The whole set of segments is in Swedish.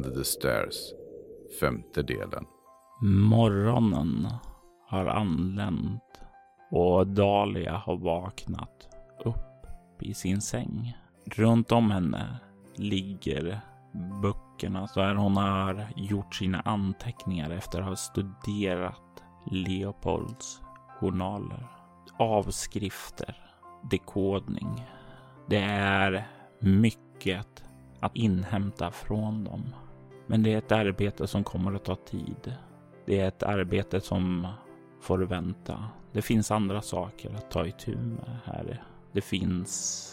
Under the Stairs Femte delen Morgonen har anlänt och Dahlia har vaknat upp i sin säng. Runt om henne ligger böckerna där hon har gjort sina anteckningar efter att ha studerat Leopolds journaler. Avskrifter, dekodning. Det är mycket att inhämta från dem. Men det är ett arbete som kommer att ta tid. Det är ett arbete som får vänta. Det finns andra saker att ta itu med här. Det finns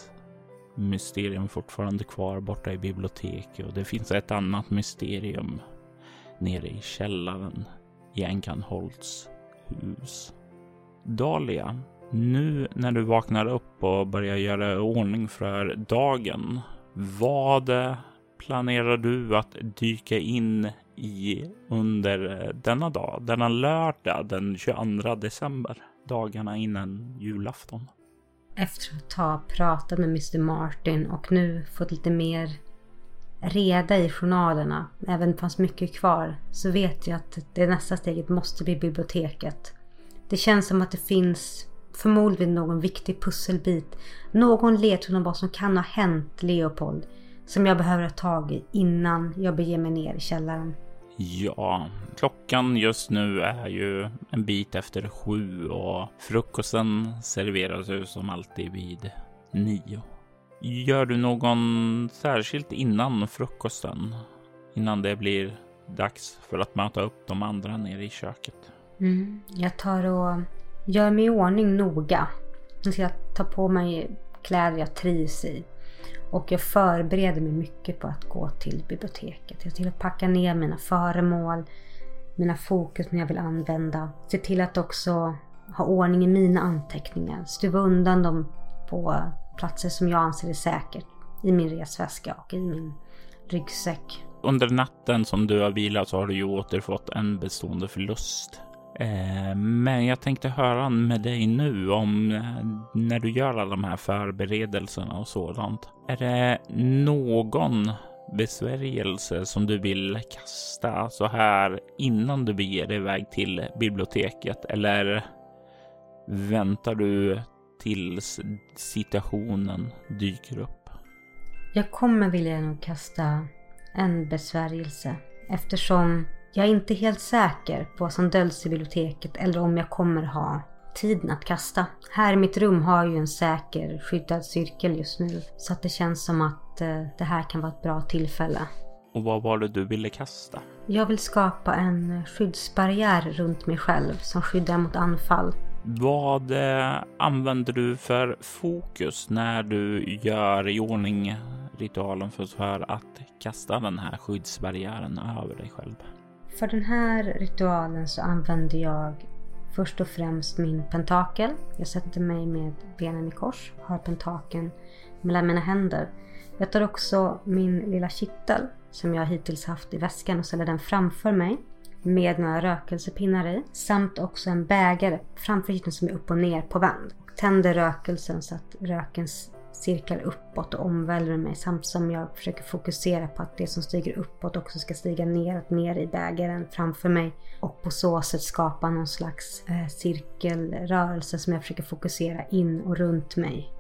mysterium fortfarande kvar borta i biblioteket och det finns ett annat mysterium nere i källaren i Enkanholts hus. Dahlia, nu när du vaknar upp och börjar göra i ordning för dagen, vad planerar du att dyka in i under eh, denna dag, denna lördag den 22 december, dagarna innan julafton? Efter att ha pratat med Mr Martin och nu fått lite mer reda i journalerna, även om det fanns mycket kvar, så vet jag att det nästa steget måste bli biblioteket. Det känns som att det finns förmodligen någon viktig pusselbit, någon ledtråd om vad som kan ha hänt Leopold, som jag behöver ha tag i innan jag beger mig ner i källaren. Ja, klockan just nu är ju en bit efter sju och frukosten serveras ju som alltid vid nio. Gör du någon särskilt innan frukosten? Innan det blir dags för att möta upp de andra nere i köket? Mm, jag tar och gör mig i ordning noga. Jag ska ta på mig kläder jag trivs i. Och jag förbereder mig mycket på att gå till biblioteket. Jag till att packa ner mina föremål, mina fokus som jag vill använda. Se till att också ha ordning i mina anteckningar. Stuva undan dem på platser som jag anser är säkert. I min resväska och i min ryggsäck. Under natten som du har vilat så har du ju återfått en bestående förlust. Eh, men jag tänkte höra med dig nu om eh, när du gör alla de här förberedelserna och sådant. Är det någon besvärjelse som du vill kasta så här innan du beger dig iväg till biblioteket? Eller väntar du tills situationen dyker upp? Jag kommer vilja nog kasta en besvärjelse eftersom jag är inte helt säker på vad som döljs i biblioteket eller om jag kommer ha tiden att kasta. Här i mitt rum har jag ju en säker skyddad cirkel just nu. Så att det känns som att eh, det här kan vara ett bra tillfälle. Och vad var det du ville kasta? Jag vill skapa en skyddsbarriär runt mig själv som skyddar mot anfall. Vad eh, använder du för fokus när du gör i ordning ritualen för att kasta den här skyddsbarriären över dig själv? För den här ritualen så använder jag först och främst min pentakel. Jag sätter mig med benen i kors, har pentakeln mellan mina händer. Jag tar också min lilla kittel som jag hittills haft i väskan och ställer den framför mig med några rökelsepinnar i. Samt också en bägare framför kitteln som är upp och ner på vänd. Tänder rökelsen så att röken cirklar uppåt och omvälver mig samtidigt som jag försöker fokusera på att det som stiger uppåt också ska stiga neråt ner i bägaren framför mig och på så sätt skapa någon slags eh, cirkelrörelse som jag försöker fokusera in och runt mig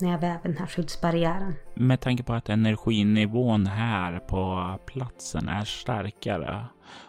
när jag väver den här skyddsbarriären. Med tanke på att energinivån här på platsen är starkare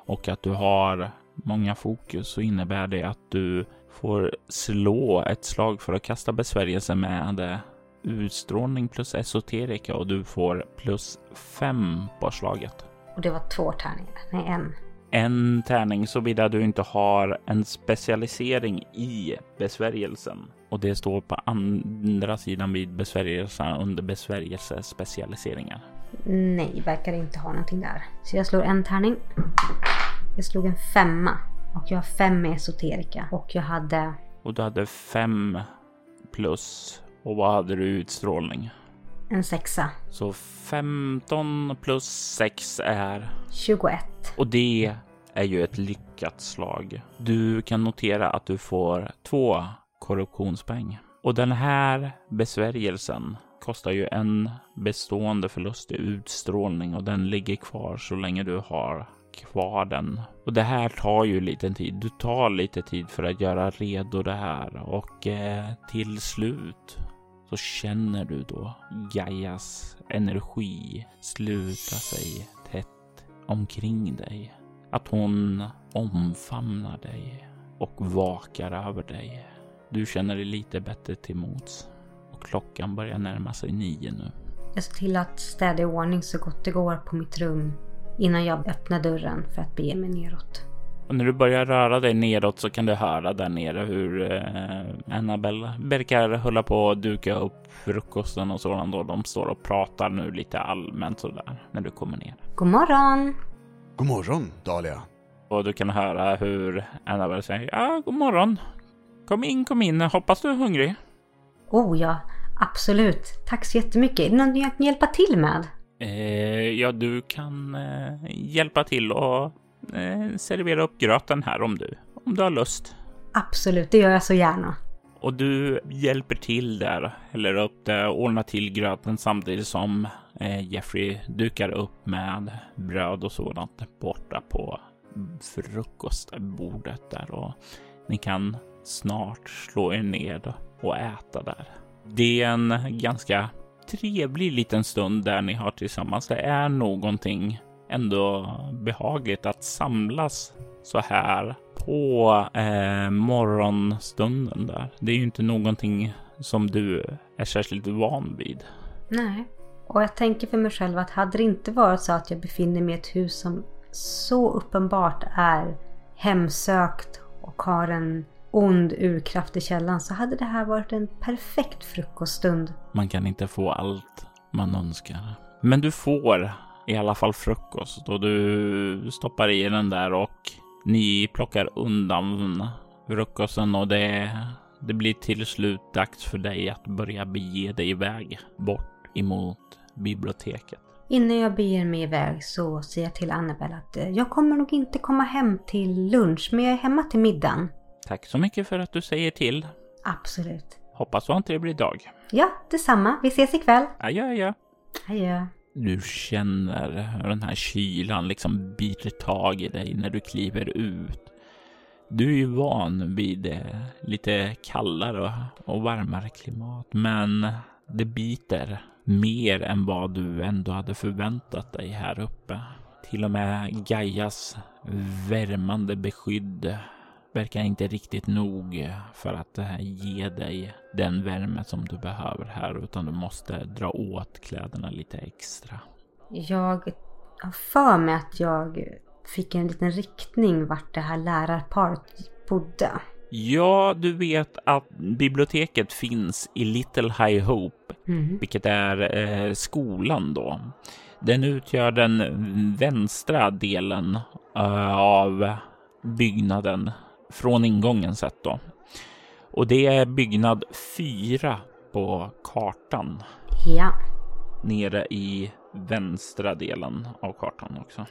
och att du har många fokus så innebär det att du får slå ett slag för att kasta besvärjelse med utstrålning plus esoterika och du får plus fem på slaget. Och det var två tärningar. Nej, en. En tärning såvida du inte har en specialisering i besvärjelsen. Och det står på andra sidan vid besvärjelsen under besvärjelsespecialiseringar. Nej, verkar inte ha någonting där. Så jag slår en tärning. Jag slog en femma. Och jag har fem med esoterika. Och jag hade... Och du hade fem plus. Och vad hade du utstrålning? En sexa. Så 15 plus 6 är? 21. Och det är ju ett lyckat slag. Du kan notera att du får två korruptionspoäng. Och den här besvärjelsen kostar ju en bestående förlust i utstrålning och den ligger kvar så länge du har kvar den. Och det här tar ju lite tid. Du tar lite tid för att göra redo det här och eh, till slut så känner du då Gaias energi sluta sig tätt omkring dig. Att hon omfamnar dig och vakar över dig. Du känner dig lite bättre till mots och klockan börjar närma sig nio nu. Jag ser till att städa i ordning så gott det går på mitt rum innan jag öppnar dörren för att bege mig neråt. Och när du börjar röra dig neråt så kan du höra där nere hur eh, Annabelle verkar hålla på att duka upp frukosten och sådant. Och de står och pratar nu lite allmänt sådär när du kommer ner. God morgon! God morgon, Dahlia. Och du kan höra hur Annabelle säger ja, god morgon. Kom in, kom in. Hoppas du är hungrig. Oh ja, absolut. Tack så jättemycket. Är det någonting jag kan hjälpa till med? Eh, ja, du kan eh, hjälpa till och eh, servera upp gröten här om du, om du har lust. Absolut, det gör jag så gärna. Och du hjälper till där, häller upp det, ordnar till gröten samtidigt som eh, Jeffrey dukar upp med bröd och sådant borta på frukostbordet där och ni kan snart slå er ner och äta där. Det är en ganska trevlig liten stund där ni har tillsammans. Det är någonting ändå behagligt att samlas så här på eh, morgonstunden där. Det är ju inte någonting som du är särskilt van vid. Nej. Och jag tänker för mig själv att hade det inte varit så att jag befinner mig i ett hus som så uppenbart är hemsökt och har en ond urkraft i källan så hade det här varit en perfekt frukoststund. Man kan inte få allt man önskar. Men du får i alla fall frukost och du stoppar i den där och ni plockar undan frukosten och det, det blir till slut dags för dig att börja bege dig iväg bort emot biblioteket. Innan jag beger mig iväg så säger jag till Annabelle att eh, jag kommer nog inte komma hem till lunch men jag är hemma till middagen. Tack så mycket för att du säger till. Absolut. Hoppas du har en trevlig dag. Ja, detsamma. Vi ses ikväll. Adjö, adjö. Adjö. Du känner hur den här kylan liksom biter tag i dig när du kliver ut. Du är ju van vid lite kallare och varmare klimat, men det biter mer än vad du ändå hade förväntat dig här uppe. Till och med Gaias värmande beskydd verkar inte riktigt nog för att ge dig den värme som du behöver här, utan du måste dra åt kläderna lite extra. Jag har för mig att jag fick en liten riktning vart det här lärarparet bodde. Ja, du vet att biblioteket finns i Little High Hope, Mm. vilket är eh, skolan då. Den utgör den vänstra delen eh, av byggnaden från ingången sett då. Och det är byggnad fyra på kartan Ja. nere i vänstra delen av kartan också.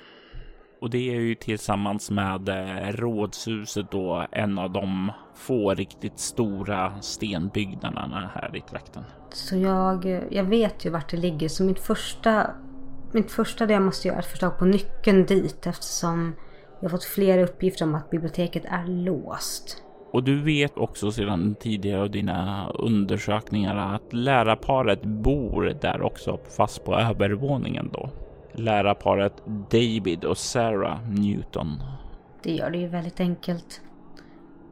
Och det är ju tillsammans med eh, rådshuset då en av de få riktigt stora stenbyggnaderna här i trakten. Så jag, jag vet ju vart det ligger. Så mitt första, mitt första det jag måste göra är att få tag på nyckeln dit eftersom jag har fått flera uppgifter om att biblioteket är låst. Och du vet också sedan tidigare av dina undersökningar att lärarparet bor där också, fast på övervåningen då. Lärarparet David och Sarah Newton. Det gör det ju väldigt enkelt.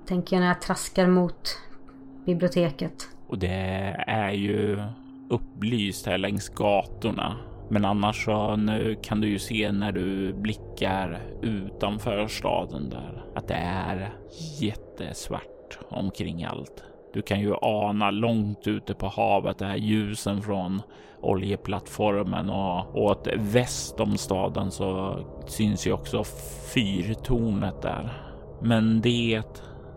Tänker jag när jag traskar mot biblioteket. Och det är ju upplyst här längs gatorna. Men annars så nu kan du ju se när du blickar utanför staden där att det är jättesvart omkring allt. Du kan ju ana långt ute på havet, det här ljusen från oljeplattformen och åt väst om staden så syns ju också fyrtornet där. Men det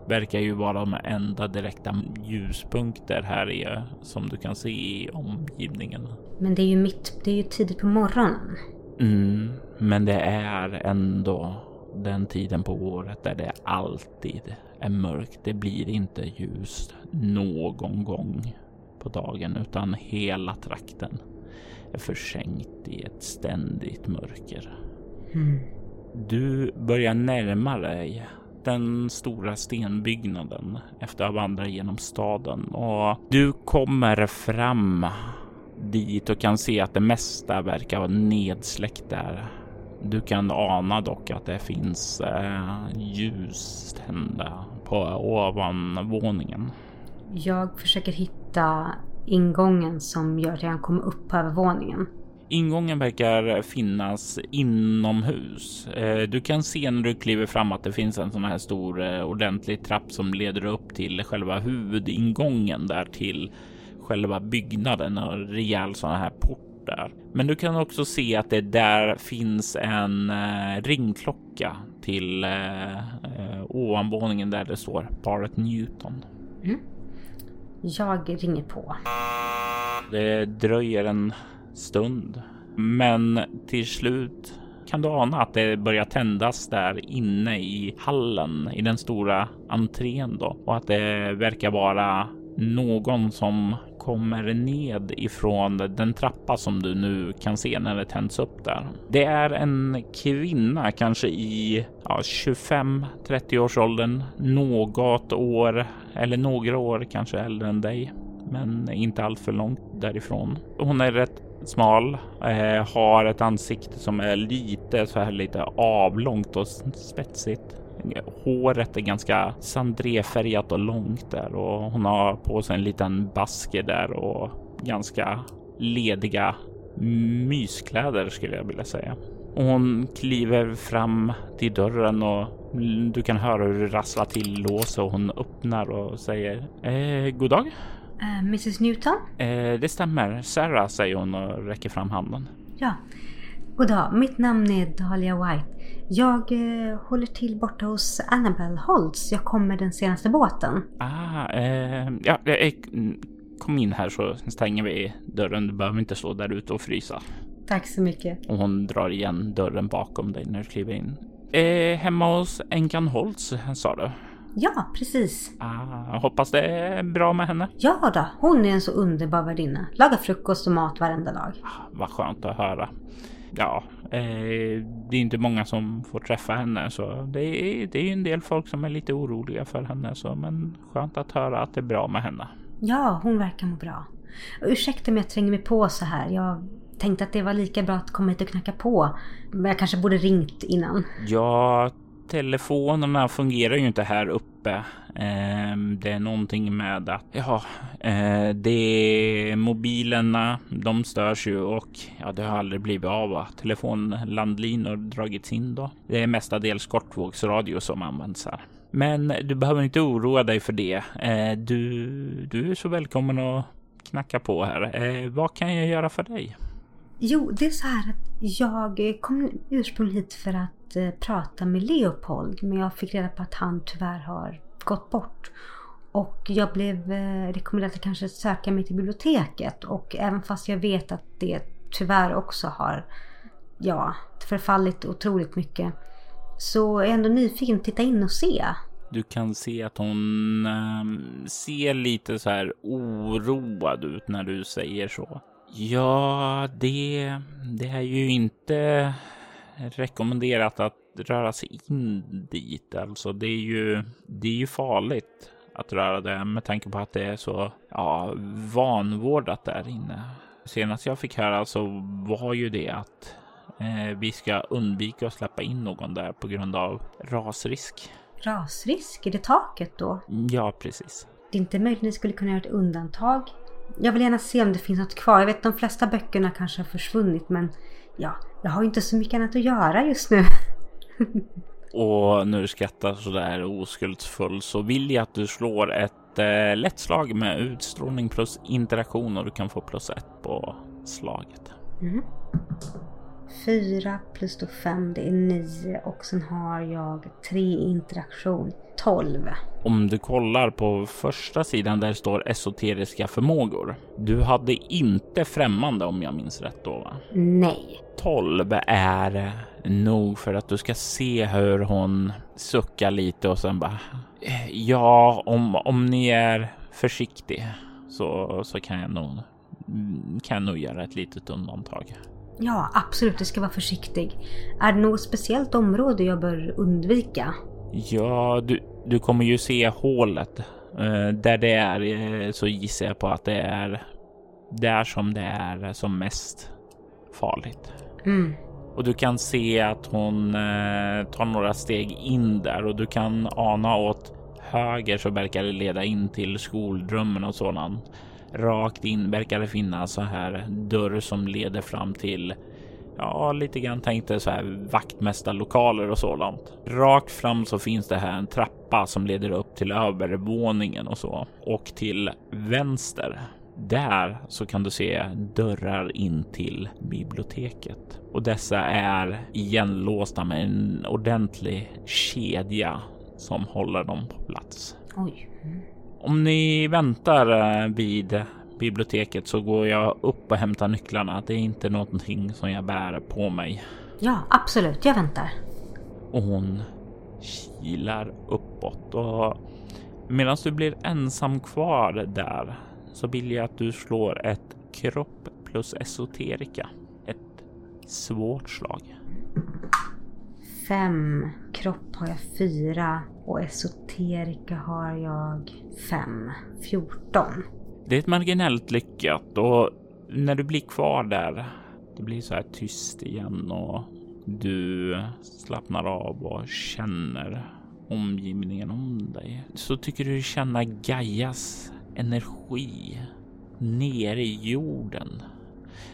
verkar ju vara de enda direkta ljuspunkter här i, som du kan se i omgivningen. Men det är ju mitt, det är ju tidigt på morgonen. Mm, men det är ändå den tiden på året där det alltid är mörkt. Det blir inte ljust någon gång på dagen utan hela trakten är försänkt i ett ständigt mörker. Mm. Du börjar närma dig den stora stenbyggnaden efter att ha vandrat genom staden och du kommer fram dit och kan se att det mesta verkar vara nedsläckt där. Du kan ana dock att det finns eh, ljus tända på ovanvåningen. Jag försöker hitta ingången som gör att jag kan komma upp på övervåningen. Ingången verkar finnas inomhus. Eh, du kan se när du kliver fram att det finns en sån här stor eh, ordentlig trapp som leder upp till själva huvudingången där till själva byggnaden och rejäl sån här port där. Men du kan också se att det där finns en eh, ringklocka till ovanvåningen där det står Barrett Newton. Mm. Jag ringer på. Det dröjer en stund. Men till slut kan du ana att det börjar tändas där inne i hallen i den stora entrén då och att det verkar vara någon som kommer ned ifrån den trappa som du nu kan se när det tänds upp där. Det är en kvinna, kanske i ja, 25-30 års åldern, något år eller några år kanske äldre än dig, men inte allt för långt därifrån. Hon är rätt smal, eh, har ett ansikte som är lite så här lite avlångt och spetsigt. Håret är ganska sandréfärgat och långt där och hon har på sig en liten basker där och ganska lediga myskläder skulle jag vilja säga. Och hon kliver fram till dörren och du kan höra hur det rasslar till lås och hon öppnar och säger eh, god dag. Uh, eh, Mrs Newton? Eh, det stämmer. Sarah säger hon och räcker fram handen. Ja. God dag. Mitt namn är Dahlia White. Jag eh, håller till borta hos Annabelle Holtz. Jag kommer den senaste båten. Ah, eh, ja, eh, kom in här så stänger vi dörren. Du behöver inte stå där ute och frysa. Tack så mycket. Och hon drar igen dörren bakom dig när du kliver in. Eh, hemma hos änkan Holtz, sa du? Ja, precis. Ah, hoppas det är bra med henne. Ja då, hon är en så underbar värdinna. Lagar frukost och mat varenda dag. Ah, vad skönt att höra. Ja, eh, det är inte många som får träffa henne så det är, det är en del folk som är lite oroliga för henne så men skönt att höra att det är bra med henne. Ja, hon verkar må bra. Ursäkta om jag tränger mig på så här. Jag tänkte att det var lika bra att komma hit och knacka på. Men jag kanske borde ringt innan. Ja, telefonerna fungerar ju inte här uppe. Ehm, det är någonting med att, ja, eh, det mobilerna, de störs ju och ja, det har aldrig blivit av. Telefonlandlinor dragits in då. Det är mestadels kortvågsradio som används här. Men du behöver inte oroa dig för det. Eh, du, du är så välkommen att knacka på här. Eh, vad kan jag göra för dig? Jo, det är så här att jag kom ursprungligen hit för att prata med Leopold men jag fick reda på att han tyvärr har gått bort. Och jag blev eh, rekommenderad att kanske söka mig till biblioteket och även fast jag vet att det tyvärr också har ja, förfallit otroligt mycket så är jag ändå nyfiken att titta in och se. Du kan se att hon ehm, ser lite så här oroad ut när du säger så. Ja, det, det är ju inte rekommenderat att röra sig in dit. Alltså det är ju, det är ju farligt att röra det med tanke på att det är så ja, vanvårdat där inne. Senast jag fick höra så var ju det att eh, vi ska undvika att släppa in någon där på grund av rasrisk. Rasrisk? Är det taket då? Ja, precis. Det är inte möjligt att ni skulle kunna göra ett undantag Jag vill gärna se om det finns något kvar. Jag vet de flesta böckerna kanske har försvunnit men ja, jag har ju inte så mycket annat att göra just nu. Och när du skrattar sådär oskuldsfull så vill jag att du slår ett eh, lätt slag med utstrålning plus interaktion och du kan få plus ett på slaget. Mm. Fyra plus då fem, det är nio och sen har jag tre interaktion, tolv. Om du kollar på första sidan där står esoteriska förmågor. Du hade inte främmande om jag minns rätt då va? Nej. 12 är nog för att du ska se hur hon suckar lite och sen bara Ja, om, om ni är försiktig så, så kan jag nog kan nog göra ett litet undantag. Ja, absolut. Det ska vara försiktig. Är det något speciellt område jag bör undvika? Ja, du, du kommer ju se hålet. Eh, där det är eh, så gissar jag på att det är där som det är som mest farligt. Mm. Och du kan se att hon eh, tar några steg in där och du kan ana åt höger så verkar det leda in till skoldrömmen och sådant. Rakt in verkar det finnas så här dörr som leder fram till Ja, lite grann tänkte så här vaktmästarlokaler och sådant. Rakt fram så finns det här en trappa som leder upp till övervåningen och så och till vänster. Där så kan du se dörrar in till biblioteket och dessa är igenlåsta med en ordentlig kedja som håller dem på plats. Oj. Mm. Om ni väntar eh, vid biblioteket så går jag upp och hämtar nycklarna. Det är inte någonting som jag bär på mig. Ja, absolut. Jag väntar. Och hon kilar uppåt och medan du blir ensam kvar där så vill jag att du slår ett kropp plus esoterika. Ett svårt slag. Fem. Kropp har jag fyra och esoterika har jag fem. Fjorton. Det är ett marginellt lyckat och när du blir kvar där, det blir så här tyst igen och du slappnar av och känner omgivningen om dig. Så tycker du känna Gaias energi nere i jorden.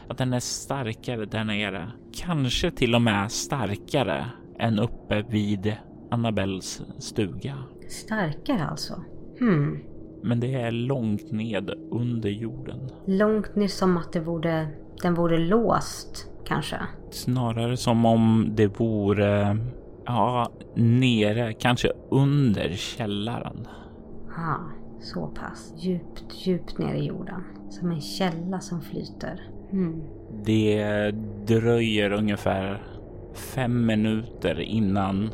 Att den är starkare där nere. Kanske till och med starkare än uppe vid Annabelles stuga. Starkare alltså? Hmm. Men det är långt ned under jorden. Långt ner som att det vore, den vore låst kanske? Snarare som om det vore, ja, nere, kanske under källaren. Ja, så pass. Djupt, djupt ner i jorden. Som en källa som flyter. Hmm. Det dröjer ungefär fem minuter innan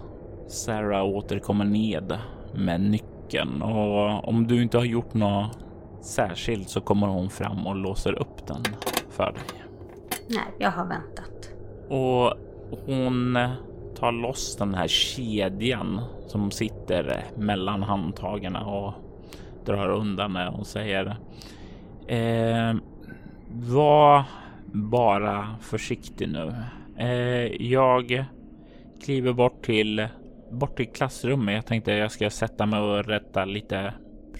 Sarah återkommer ned med nyckeln och om du inte har gjort något särskilt så kommer hon fram och låser upp den för dig. Nej, jag har väntat. Och hon tar loss den här kedjan som sitter mellan handtagarna och drar undan det och säger eh, Var bara försiktig nu. Eh, jag kliver bort till bort till klassrummet. Jag tänkte jag ska sätta mig och rätta lite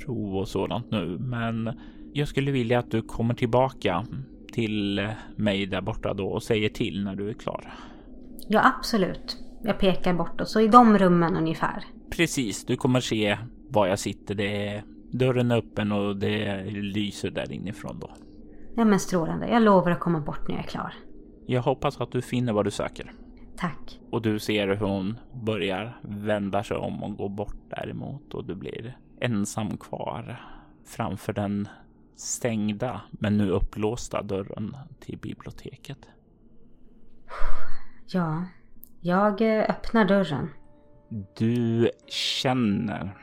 prov och sådant nu, men jag skulle vilja att du kommer tillbaka till mig där borta då och säger till när du är klar. Ja, absolut. Jag pekar bortåt, så i de rummen ungefär. Precis, du kommer se var jag sitter. Det är, dörren är öppen och det lyser där inifrån då. Ja men strålande. Jag lovar att komma bort när jag är klar. Jag hoppas att du finner vad du söker. Tack. Och du ser hur hon börjar vända sig om och gå bort däremot och du blir ensam kvar framför den stängda men nu upplåsta dörren till biblioteket. Ja, jag eh, öppnar dörren. Du känner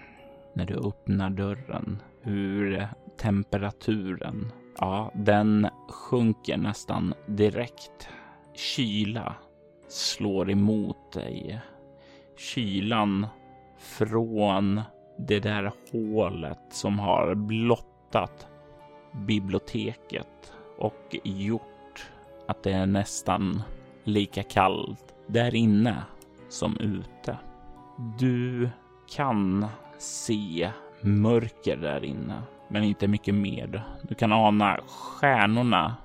när du öppnar dörren hur temperaturen, ja, den sjunker nästan direkt. Kyla slår emot dig. Kylan från det där hålet som har blottat biblioteket och gjort att det är nästan lika kallt där inne som ute. Du kan se mörker där inne men inte mycket mer. Du kan ana stjärnorna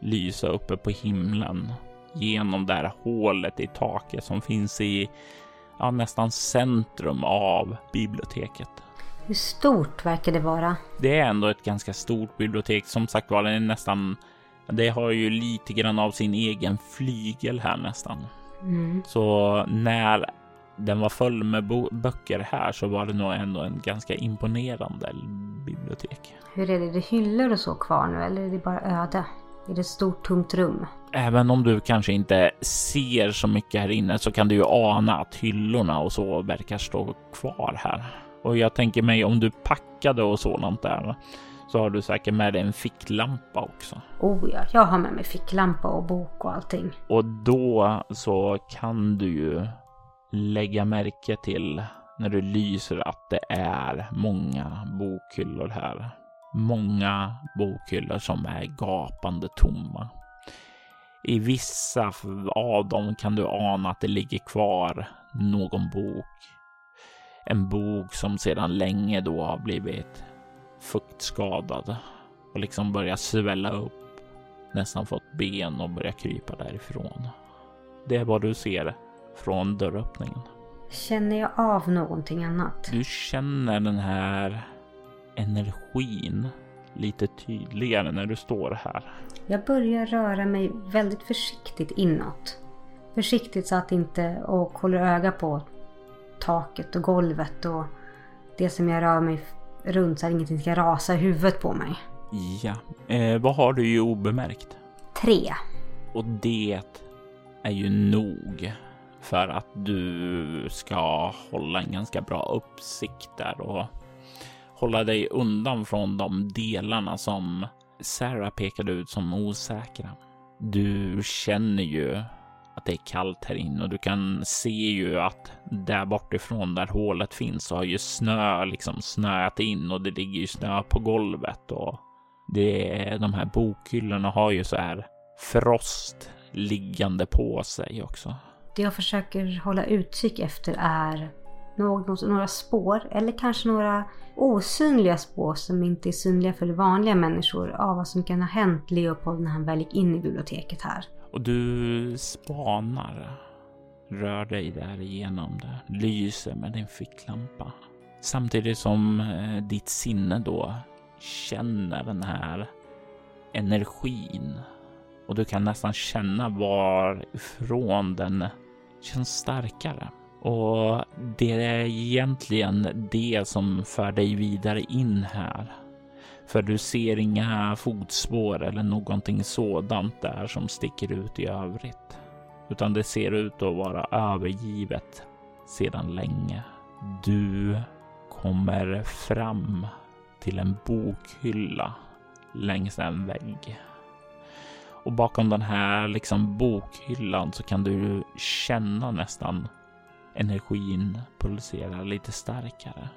lysa uppe på himlen genom det här hålet i taket som finns i ja, nästan centrum av biblioteket. Hur stort verkar det vara? Det är ändå ett ganska stort bibliotek. Som sagt var, det är nästan. Det har ju lite grann av sin egen flygel här nästan. Mm. Så när den var full med böcker här så var det nog ändå en ganska imponerande bibliotek. Hur är det? Är det hyllor och så kvar nu eller är det bara öde? Är det ett stort tomt rum? Även om du kanske inte ser så mycket här inne så kan du ju ana att hyllorna och så verkar stå kvar här. Och jag tänker mig om du packade och sådant där så har du säkert med dig en ficklampa också. Oh ja, jag har med mig ficklampa och bok och allting. Och då så kan du ju lägga märke till när du lyser att det är många bokhyllor här. Många bokhyllor som är gapande tomma. I vissa av dem kan du ana att det ligger kvar någon bok. En bok som sedan länge då har blivit fuktskadad och liksom börjar svälla upp. Nästan fått ben och börjat krypa därifrån. Det är vad du ser från dörröppningen. Känner jag av någonting annat? Du känner den här energin lite tydligare när du står här. Jag börjar röra mig väldigt försiktigt inåt. Försiktigt så att inte och håller öga på taket och golvet och det som jag rör mig runt så att ingenting ska rasa i huvudet på mig. Ja, eh, vad har du ju obemärkt? Tre. Och det är ju nog för att du ska hålla en ganska bra uppsikt där och hålla dig undan från de delarna som Sarah pekade ut som osäkra. Du känner ju att det är kallt här inne och du kan se ju att där bortifrån där hålet finns så har ju snö liksom snöat in och det ligger ju snö på golvet och det är de här bokhyllorna har ju så här frost liggande på sig också. Det jag försöker hålla utkik efter är några spår eller kanske några osynliga spår som inte är synliga för vanliga människor av vad som kan ha hänt Leopold när han väl gick in i biblioteket här. Och du spanar, rör dig där igenom det, lyser med din ficklampa. Samtidigt som eh, ditt sinne då känner den här energin och du kan nästan känna varifrån den känns starkare. Och det är egentligen det som för dig vidare in här. För du ser inga fotspår eller någonting sådant där som sticker ut i övrigt. Utan det ser ut att vara övergivet sedan länge. Du kommer fram till en bokhylla längs en vägg. Och bakom den här liksom bokhyllan så kan du känna nästan energin pulsera lite starkare.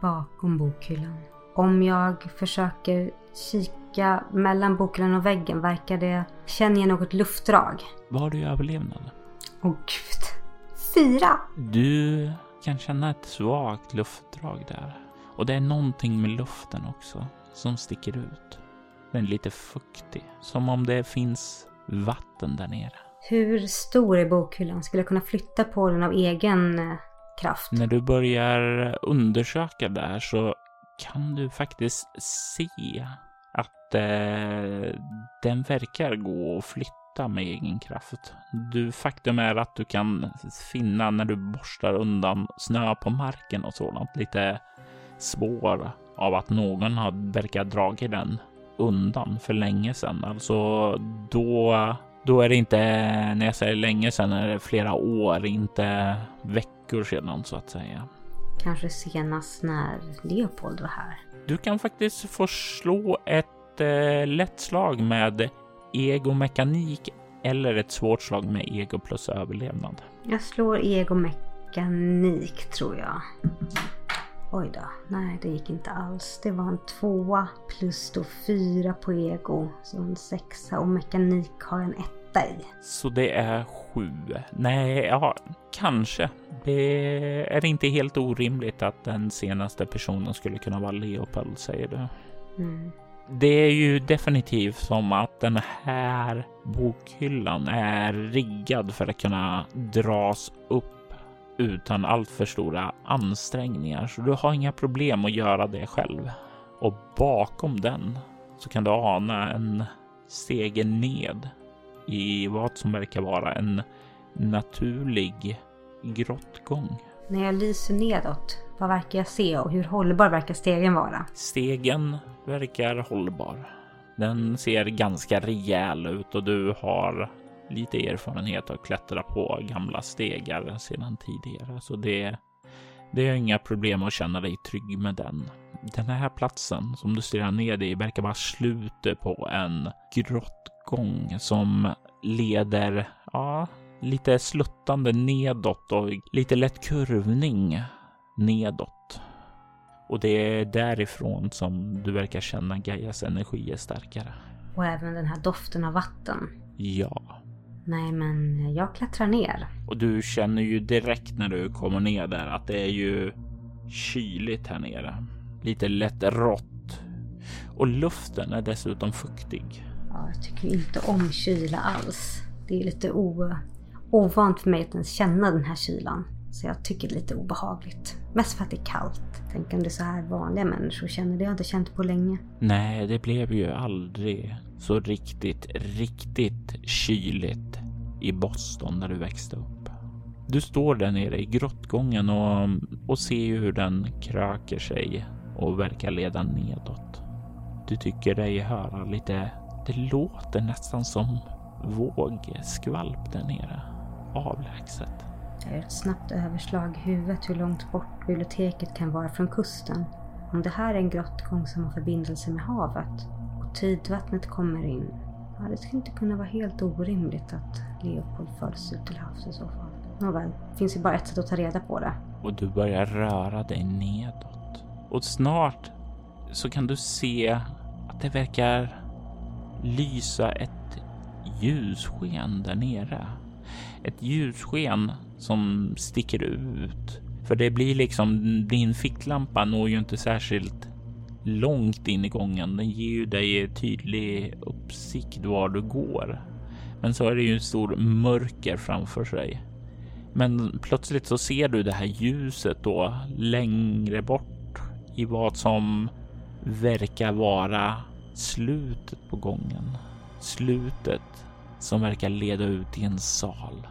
Bakom bokhyllan. Om jag försöker kika mellan bokhyllan och väggen verkar det... Känner jag något luftdrag? Vad har du i överlevnad? Åh oh, gud. Fyra! Du kan känna ett svagt luftdrag där. Och det är någonting med luften också som sticker ut. Den är lite fuktig. Som om det finns vatten där nere. Hur stor är bokhyllan? Skulle jag kunna flytta på den av egen eh, kraft? När du börjar undersöka där så kan du faktiskt se att eh, den verkar gå att flytta med egen kraft. Du, faktum är att du kan finna när du borstar undan snö på marken och sådant lite spår av att någon har verkat dragit den undan för länge sedan. Alltså då, då är det inte, när jag säger länge sedan, är det flera år, inte veckor sedan så att säga. Kanske senast när Leopold var här. Du kan faktiskt få slå ett eh, lätt slag med egomekanik eller ett svårt slag med ego plus överlevnad. Jag slår egomekanik tror jag. Oj då, nej det gick inte alls. Det var en tvåa plus då fyra på ego. Så en sexa och mekanik har en etta i. Så det är sju? Nej, ja, kanske. Det är inte helt orimligt att den senaste personen skulle kunna vara Leopold, säger du. Mm. Det är ju definitivt som att den här bokhyllan är riggad för att kunna dras upp utan alltför stora ansträngningar, så du har inga problem att göra det själv. Och bakom den så kan du ana en stege ned i vad som verkar vara en naturlig grottgång. När jag lyser nedåt, vad verkar jag se och hur hållbar verkar stegen vara? Stegen verkar hållbar. Den ser ganska rejäl ut och du har lite erfarenhet att klättra på gamla stegar sedan tidigare, så det, det är inga problem att känna dig trygg med den. Den här platsen som du stirrar ner i verkar vara slutet på en grottgång som leder, ja, lite sluttande nedåt och lite lätt kurvning nedåt. Och det är därifrån som du verkar känna Gaias energi är starkare. Och även den här doften av vatten. Ja, Nej, men jag klättrar ner. och du känner ju direkt när du kommer ner där att det är ju kyligt här nere. Lite lätt rått. Och luften är dessutom fuktig. Ja, jag tycker inte om kyla alls. Det är lite o- ovant för mig att ens känna den här kylan. Så jag tycker det är lite obehagligt. Mest för att det är kallt. Tänk om det är så här vanliga människor känner. Det har jag inte känt på länge. Nej, det blev ju aldrig så riktigt, riktigt kyligt i Boston där du växte upp. Du står där nere i grottgången och, och ser hur den kröker sig och verkar leda nedåt. Du tycker dig höra lite, det låter nästan som vågskvalp där nere. Avlägset. Jag gör ett snabbt överslag i huvudet hur långt bort biblioteket kan vara från kusten. Om det här är en grottgång som har förbindelse med havet och tidvattnet kommer in, ja, det skulle inte kunna vara helt orimligt att Leopold föds ut till havs i så fall. Nåväl, det finns ju bara ett sätt att ta reda på det. och du börjar röra dig nedåt. Och snart så kan du se att det verkar lysa ett ljussken där nere. Ett ljussken som sticker ut. För det blir liksom, din ficklampa når ju inte särskilt långt in i gången. Den ger ju dig tydlig uppsikt var du går. Men så är det ju en stor mörker framför sig. Men plötsligt så ser du det här ljuset då längre bort i vad som verkar vara slutet på gången. Slutet som verkar leda ut i en sal.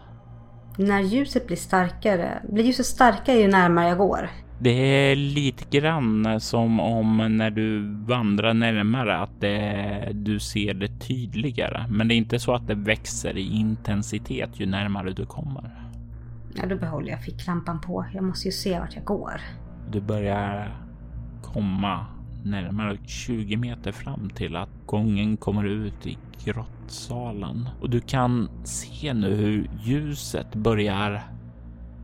När ljuset blir starkare, blir ljuset starkare ju närmare jag går. Det är lite grann som om när du vandrar närmare att det, du ser det tydligare. Men det är inte så att det växer i intensitet ju närmare du kommer. Ja, då behåller jag ficklampan på. Jag måste ju se vart jag går. Du börjar komma närmare 20 meter fram till att gången kommer ut i grottsalen och du kan se nu hur ljuset börjar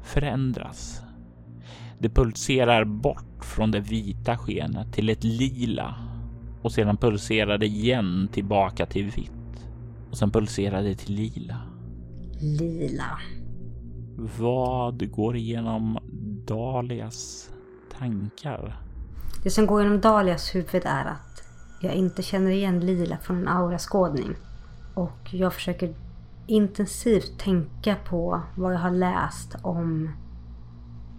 förändras. Det pulserar bort från det vita skenet till ett lila och sedan pulserar det igen tillbaka till vitt och sen pulserar det till lila. Lila. Vad går igenom Dalias tankar? Det som går genom Dalias huvud är att jag inte känner igen Lila från en auraskådning. Och jag försöker intensivt tänka på vad jag har läst om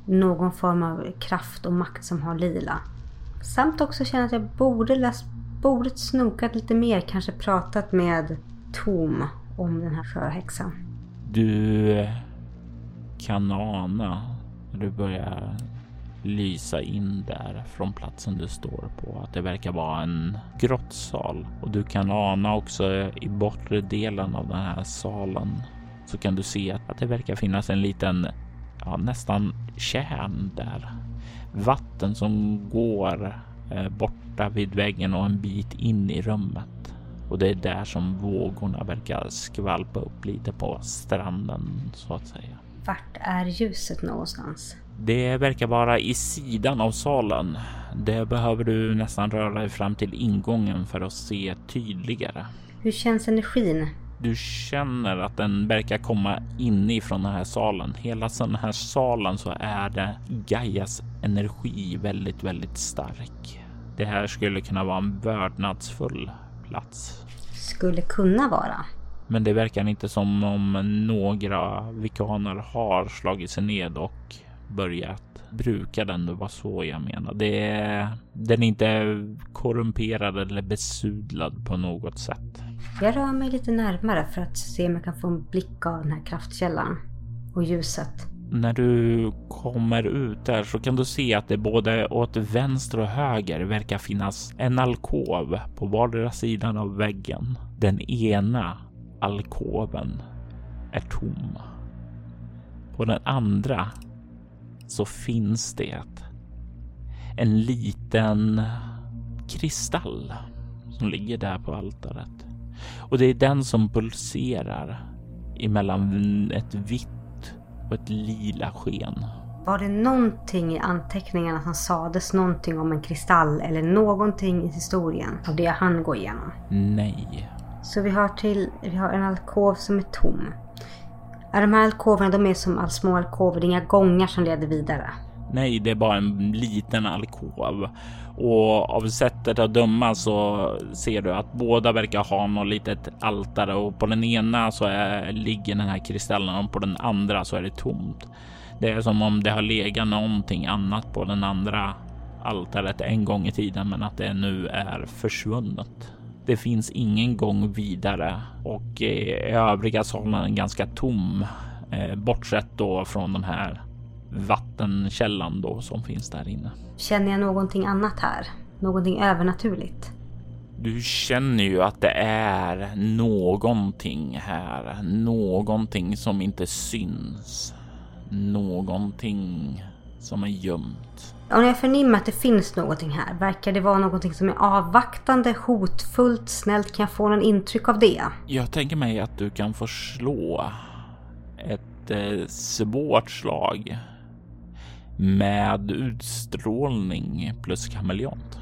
någon form av kraft och makt som har Lila. Samt också känna att jag borde läst, borde snokat lite mer, kanske pratat med Tom om den här sjöhäxan. Du eh, kan ana när du börjar lysa in där från platsen du står på att det verkar vara en grottsal och du kan ana också i bortre delen av den här salen så kan du se att det verkar finnas en liten, ja, nästan kärn där. Vatten som går eh, borta vid väggen och en bit in i rummet. Och det är där som vågorna verkar skvalpa upp lite på stranden så att säga. Vart är ljuset någonstans? Det verkar vara i sidan av salen. Det behöver du nästan röra dig fram till ingången för att se tydligare. Hur känns energin? Du känner att den verkar komma inifrån den här salen. Hela den här salen så är det Gaias energi väldigt, väldigt stark. Det här skulle kunna vara en vördnadsfull plats. Skulle kunna vara. Men det verkar inte som om några vikaner har slagit sig ned och börjat bruka den. Det var så jag menar. Det är, den är inte korrumperad eller besudlad på något sätt. Jag rör mig lite närmare för att se om jag kan få en blick av den här kraftkällan och ljuset. När du kommer ut där så kan du se att det både åt vänster och höger verkar finnas en alkov på vardera sidan av väggen. Den ena alkoven är tom. På den andra så finns det en liten kristall som ligger där på altaret. Och det är den som pulserar emellan ett vitt och ett lila sken. Var det någonting i anteckningarna som sades någonting om en kristall eller någonting i historien av det han går igenom? Nej. Så vi har till, vi har en alkov som är tom. Är de här alkoverna, de är som all små alkover, det är inga gångar som leder vidare. Nej, det är bara en liten alkov och av sättet att döma så ser du att båda verkar ha något litet altare och på den ena så är, ligger den här kristallen och på den andra så är det tomt. Det är som om det har legat någonting annat på den andra altaret en gång i tiden, men att det nu är försvunnet. Det finns ingen gång vidare och i övriga salen är ganska tom, eh, bortsett då från den här vattenkällan då som finns där inne. Känner jag någonting annat här? Någonting övernaturligt? Du känner ju att det är någonting här, någonting som inte syns, någonting som är gömt. Om jag förnimmer att det finns någonting här, verkar det vara någonting som är avvaktande, hotfullt, snällt? Kan jag få någon intryck av det? Jag tänker mig att du kan få slå ett eh, svårt slag med utstrålning plus kameleont.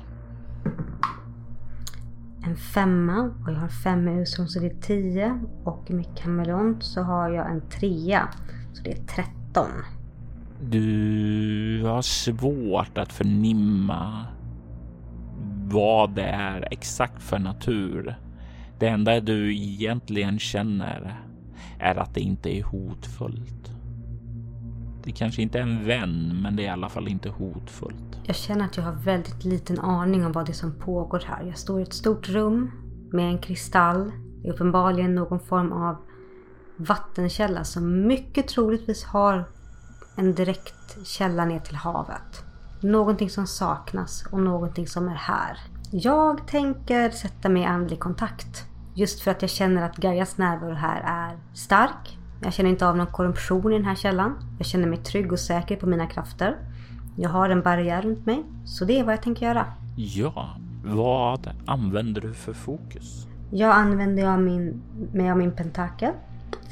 En femma och jag har fem i utstrålning så det är tio. Och med kameleont så har jag en trea. Så det är tretton. Du har svårt att förnimma vad det är exakt för natur. Det enda du egentligen känner är att det inte är hotfullt. Det kanske inte är en vän, men det är i alla fall inte hotfullt. Jag känner att jag har väldigt liten aning om vad det är som pågår här. Jag står i ett stort rum med en kristall. Det är uppenbarligen någon form av vattenkälla som mycket troligtvis har en direkt källa ner till havet. Någonting som saknas och någonting som är här. Jag tänker sätta mig i andlig kontakt. Just för att jag känner att Gaias närvaro här är stark. Jag känner inte av någon korruption i den här källan. Jag känner mig trygg och säker på mina krafter. Jag har en barriär runt mig, så det är vad jag tänker göra. Ja, vad använder du för fokus? Jag använder jag min, mig av min pentakel.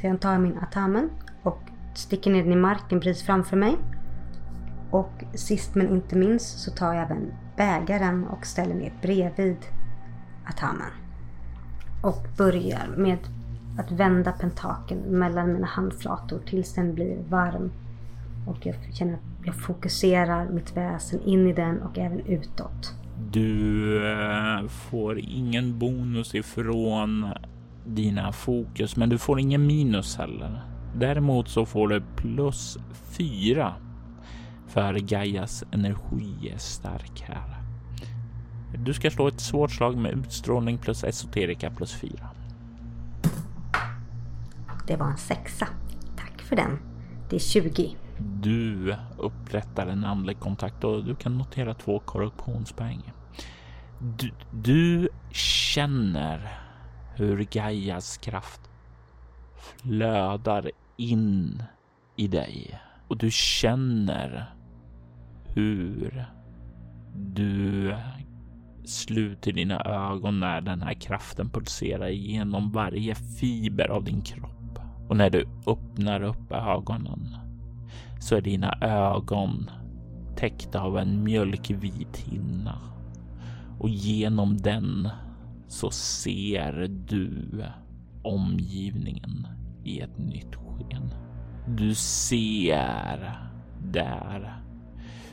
Sedan tar jag min atamen och sticker ner den i marken precis framför mig. Och sist men inte minst så tar jag även bägaren och ställer ner bredvid atamen. Och börjar med att vända pentakeln mellan mina handflator tills den blir varm. Och jag känner att jag fokuserar mitt väsen in i den och även utåt. Du eh, får ingen bonus ifrån dina fokus, men du får ingen minus heller. Däremot så får du plus fyra för Gaias energi är stark här. Du ska slå ett svårt slag med utstrålning plus esoterika plus fyra. Det var en sexa. Tack för den. Det är 20. Du upprättar en andlig kontakt och du kan notera två korruptionspoäng. Du, du känner hur Gaias kraft flödar in i dig och du känner hur du sluter dina ögon när den här kraften pulserar genom varje fiber av din kropp. Och när du öppnar upp ögonen så är dina ögon täckta av en mjölkvit hinna. Och genom den så ser du omgivningen i ett nytt sken. Du ser där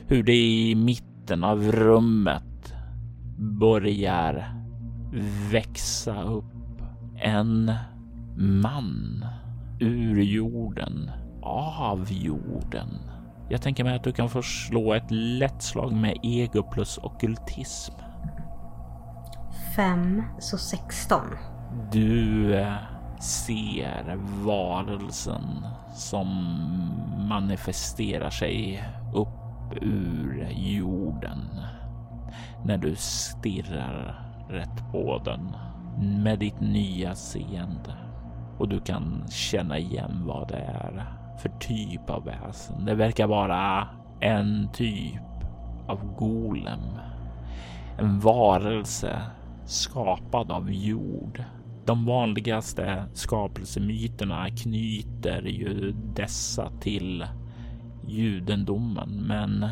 hur det i mitten av rummet börjar växa upp en man ur jorden, av jorden. Jag tänker mig att du kan få slå ett lätt slag med ego plus okultism. Fem, så 16. Du eh, ser varelsen som manifesterar sig upp ur jorden när du stirrar rätt på den med ditt nya seende och du kan känna igen vad det är för typ av väsen. Det verkar vara en typ av golem. En varelse skapad av jord. De vanligaste skapelsemyterna knyter ju dessa till judendomen, men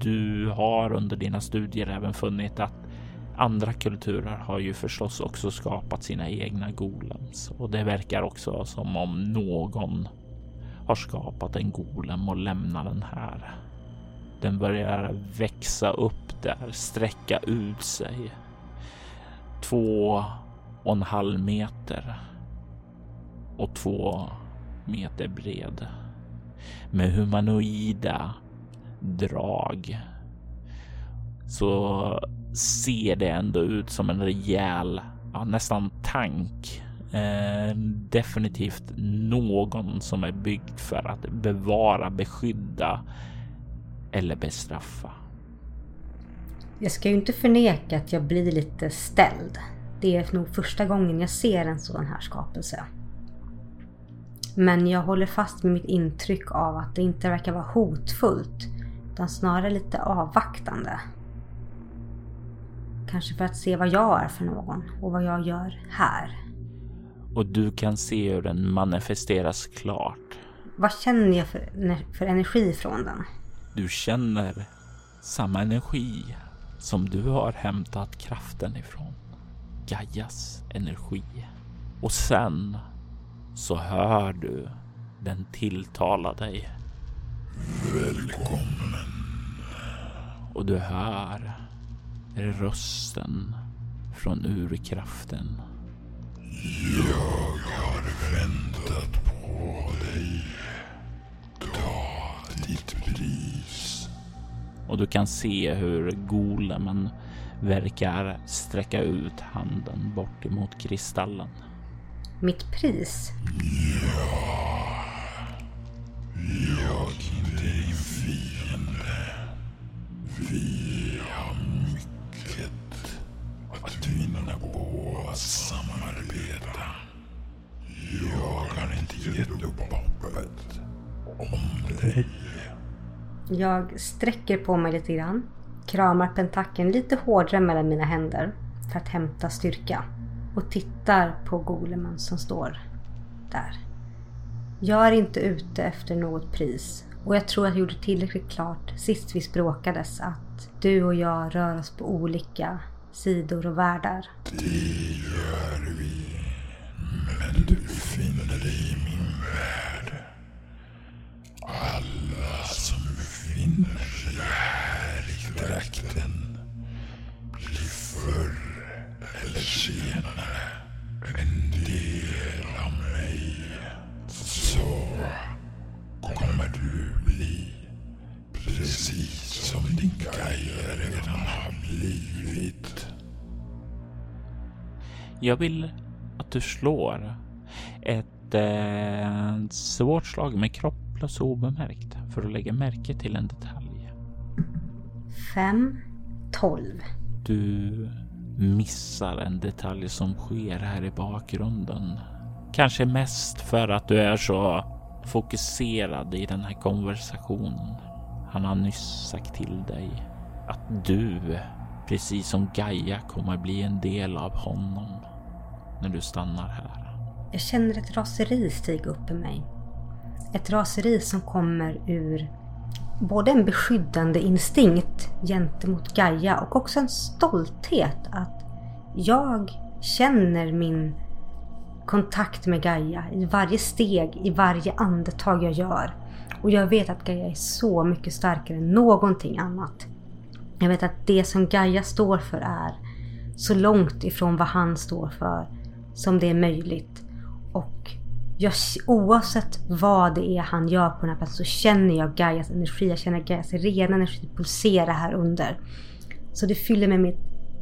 du har under dina studier även funnit att andra kulturer har ju förstås också skapat sina egna golems och det verkar också som om någon har skapat en golem och lämnar den här. Den börjar växa upp där, sträcka ut sig. Två och en halv meter och två meter bred med humanoida drag så ser det ändå ut som en rejäl, ja, nästan tank. Eh, definitivt någon som är byggd för att bevara, beskydda eller bestraffa. Jag ska ju inte förneka att jag blir lite ställd. Det är nog första gången jag ser en sådan här skapelse. Men jag håller fast med mitt intryck av att det inte verkar vara hotfullt utan snarare lite avvaktande. Kanske för att se vad jag är för någon och vad jag gör här. Och du kan se hur den manifesteras klart. Vad känner jag för, för energi från den? Du känner samma energi som du har hämtat kraften ifrån. Gaias energi. Och sen så hör du den tilltala dig. Välkommen. Och du hör rösten från urkraften. Jag har väntat på dig. Ta ditt pris. Och du kan se hur golemen verkar sträcka ut handen bort emot kristallen. Mitt pris? Ja. Jag är din fiende. Vi har mycket att vinna på att samarbeta. Jag har inte gett upp hoppet om dig. Jag sträcker på mig lite grann. Kramar pentakeln lite hårdare mellan mina händer för att hämta styrka. Och tittar på golemen som står där. Jag är inte ute efter något pris och jag tror att jag gjorde tillräckligt klart sist vi språkades att du och jag rör oss på olika sidor och världar. Det gör vi. Men du befinner dig i min värld. Alla som befinner Jag vill att du slår ett eh, svårt slag med kropp plus obemärkt för att lägga märke till en detalj. Fem, tolv. Du missar en detalj som sker här i bakgrunden. Kanske mest för att du är så fokuserad i den här konversationen. Han har nyss sagt till dig att du, precis som Gaia, kommer bli en del av honom när du stannar här. Jag känner ett raseri stiga upp i mig. Ett raseri som kommer ur både en beskyddande instinkt gentemot Gaia och också en stolthet att jag känner min kontakt med Gaia i varje steg, i varje andetag jag gör. Och jag vet att Gaia är så mycket starkare än någonting annat. Jag vet att det som Gaia står för är så långt ifrån vad han står för som det är möjligt. Och jag, oavsett vad det är han gör på den här platsen så känner jag Gaias energi. Jag känner Gaias rena energi pulsera här under. Så det fyller mig med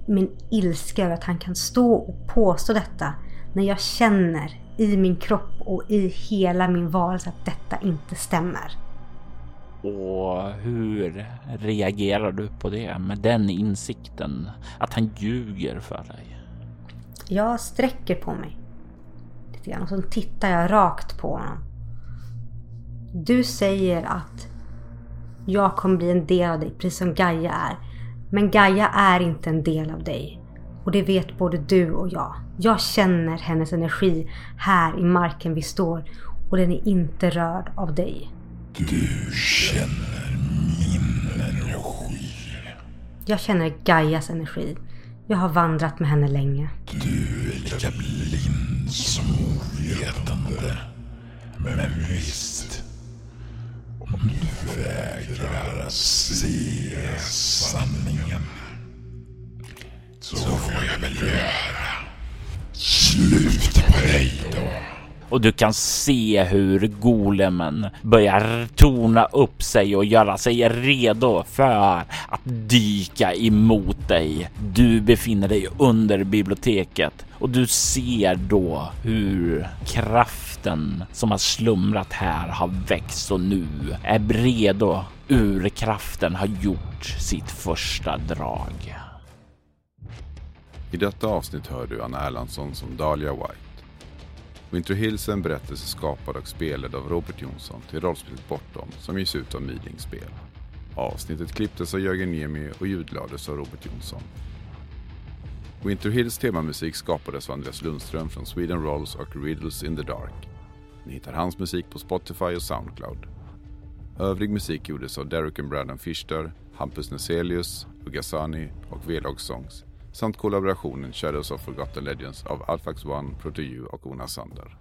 min ilska över att han kan stå och påstå detta när jag känner i min kropp och i hela min varelse att detta inte stämmer. Och hur reagerar du på det med den insikten att han ljuger för dig? Jag sträcker på mig lite grann och så tittar jag rakt på honom. Du säger att jag kommer bli en del av dig precis som Gaia är. Men Gaia är inte en del av dig. Och det vet både du och jag. Jag känner hennes energi här i marken vi står och den är inte rörd av dig. Du känner min energi. Jag känner Gaias energi. Jag har vandrat med henne länge. Du är lika blind som ovetande. Men visst, om du vägrar att se sanningen så får jag väl göra slut på dig då. Och du kan se hur golemen börjar torna upp sig och göra sig redo för att dyka emot dig. Du befinner dig under biblioteket och du ser då hur kraften som har slumrat här har växt och nu är redo. Urkraften har gjort sitt första drag. I detta avsnitt hör du Anna Erlandsson som Dahlia White. Winter Hills är en berättelse skapad och spelad av Robert Jonsson till rollspelet Bortom som ges ut av Mylings spel. Avsnittet klipptes av Jörgen Niemi och ljudlades av Robert Jonsson. Winter Hills temamusik skapades av Andreas Lundström från Sweden Rolls och Riddles in the Dark. Ni hittar hans musik på Spotify och Soundcloud. Övrig musik gjordes av Derek and Brandon Fischer, Hampus Neselius, Ugasani och Vlog Songs samt kollaborationen Shadows of Forgotten Legends av Alphax One, Protoju och Ona Sander.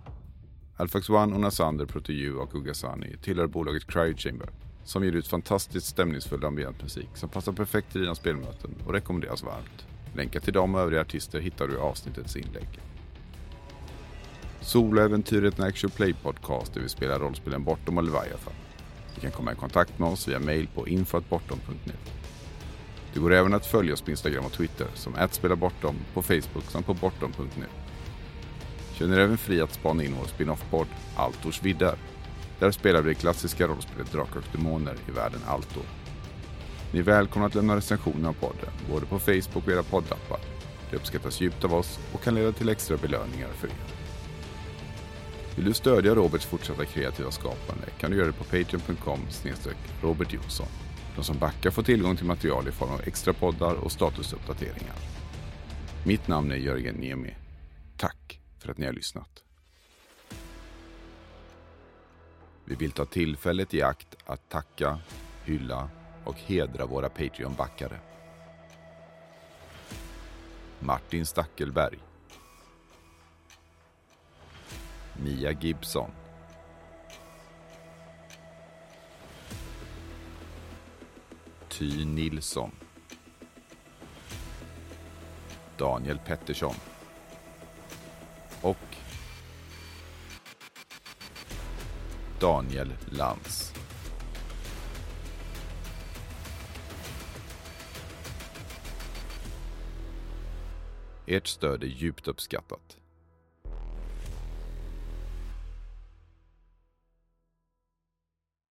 Alphax One, Ona Sander, Protoju och Ugasani tillhör bolaget Cryo Chamber som ger ut fantastiskt stämningsfull ambientmusik som passar perfekt till dina spelmöten och rekommenderas varmt. Länkar till dem och övriga artister hittar du i avsnittets inlägg. Soloäventyret är en actual play podcast där vi spelar rollspelen Bortom och Leviathan. Du kan komma i kontakt med oss via mail på infoatbortom.net. Det går även att följa oss på Instagram och Twitter som @spelabortom på Facebook samt på bortom.nu. Känner även fri att spana in vår spin-off-podd Altors Viddar. Där spelar vi det klassiska rollspelet Drakar och Demoner i världen Altor. Ni är välkomna att lämna recensioner av podden, både på Facebook och era poddappar. Det uppskattas djupt av oss och kan leda till extra belöningar för er. Vill du stödja Roberts fortsatta kreativa skapande kan du göra det på patreon.com snedstreck Jonsson. De som backar får tillgång till material i form av extra poddar och statusuppdateringar. Mitt namn är Jörgen Niemi. Tack för att ni har lyssnat. Vi vill ta tillfället i akt att tacka, hylla och hedra våra Patreon-backare. Martin Stackelberg. Mia Gibson. Ty Nilsson. Daniel Pettersson. Och Daniel Lantz. Ert stöd är djupt uppskattat.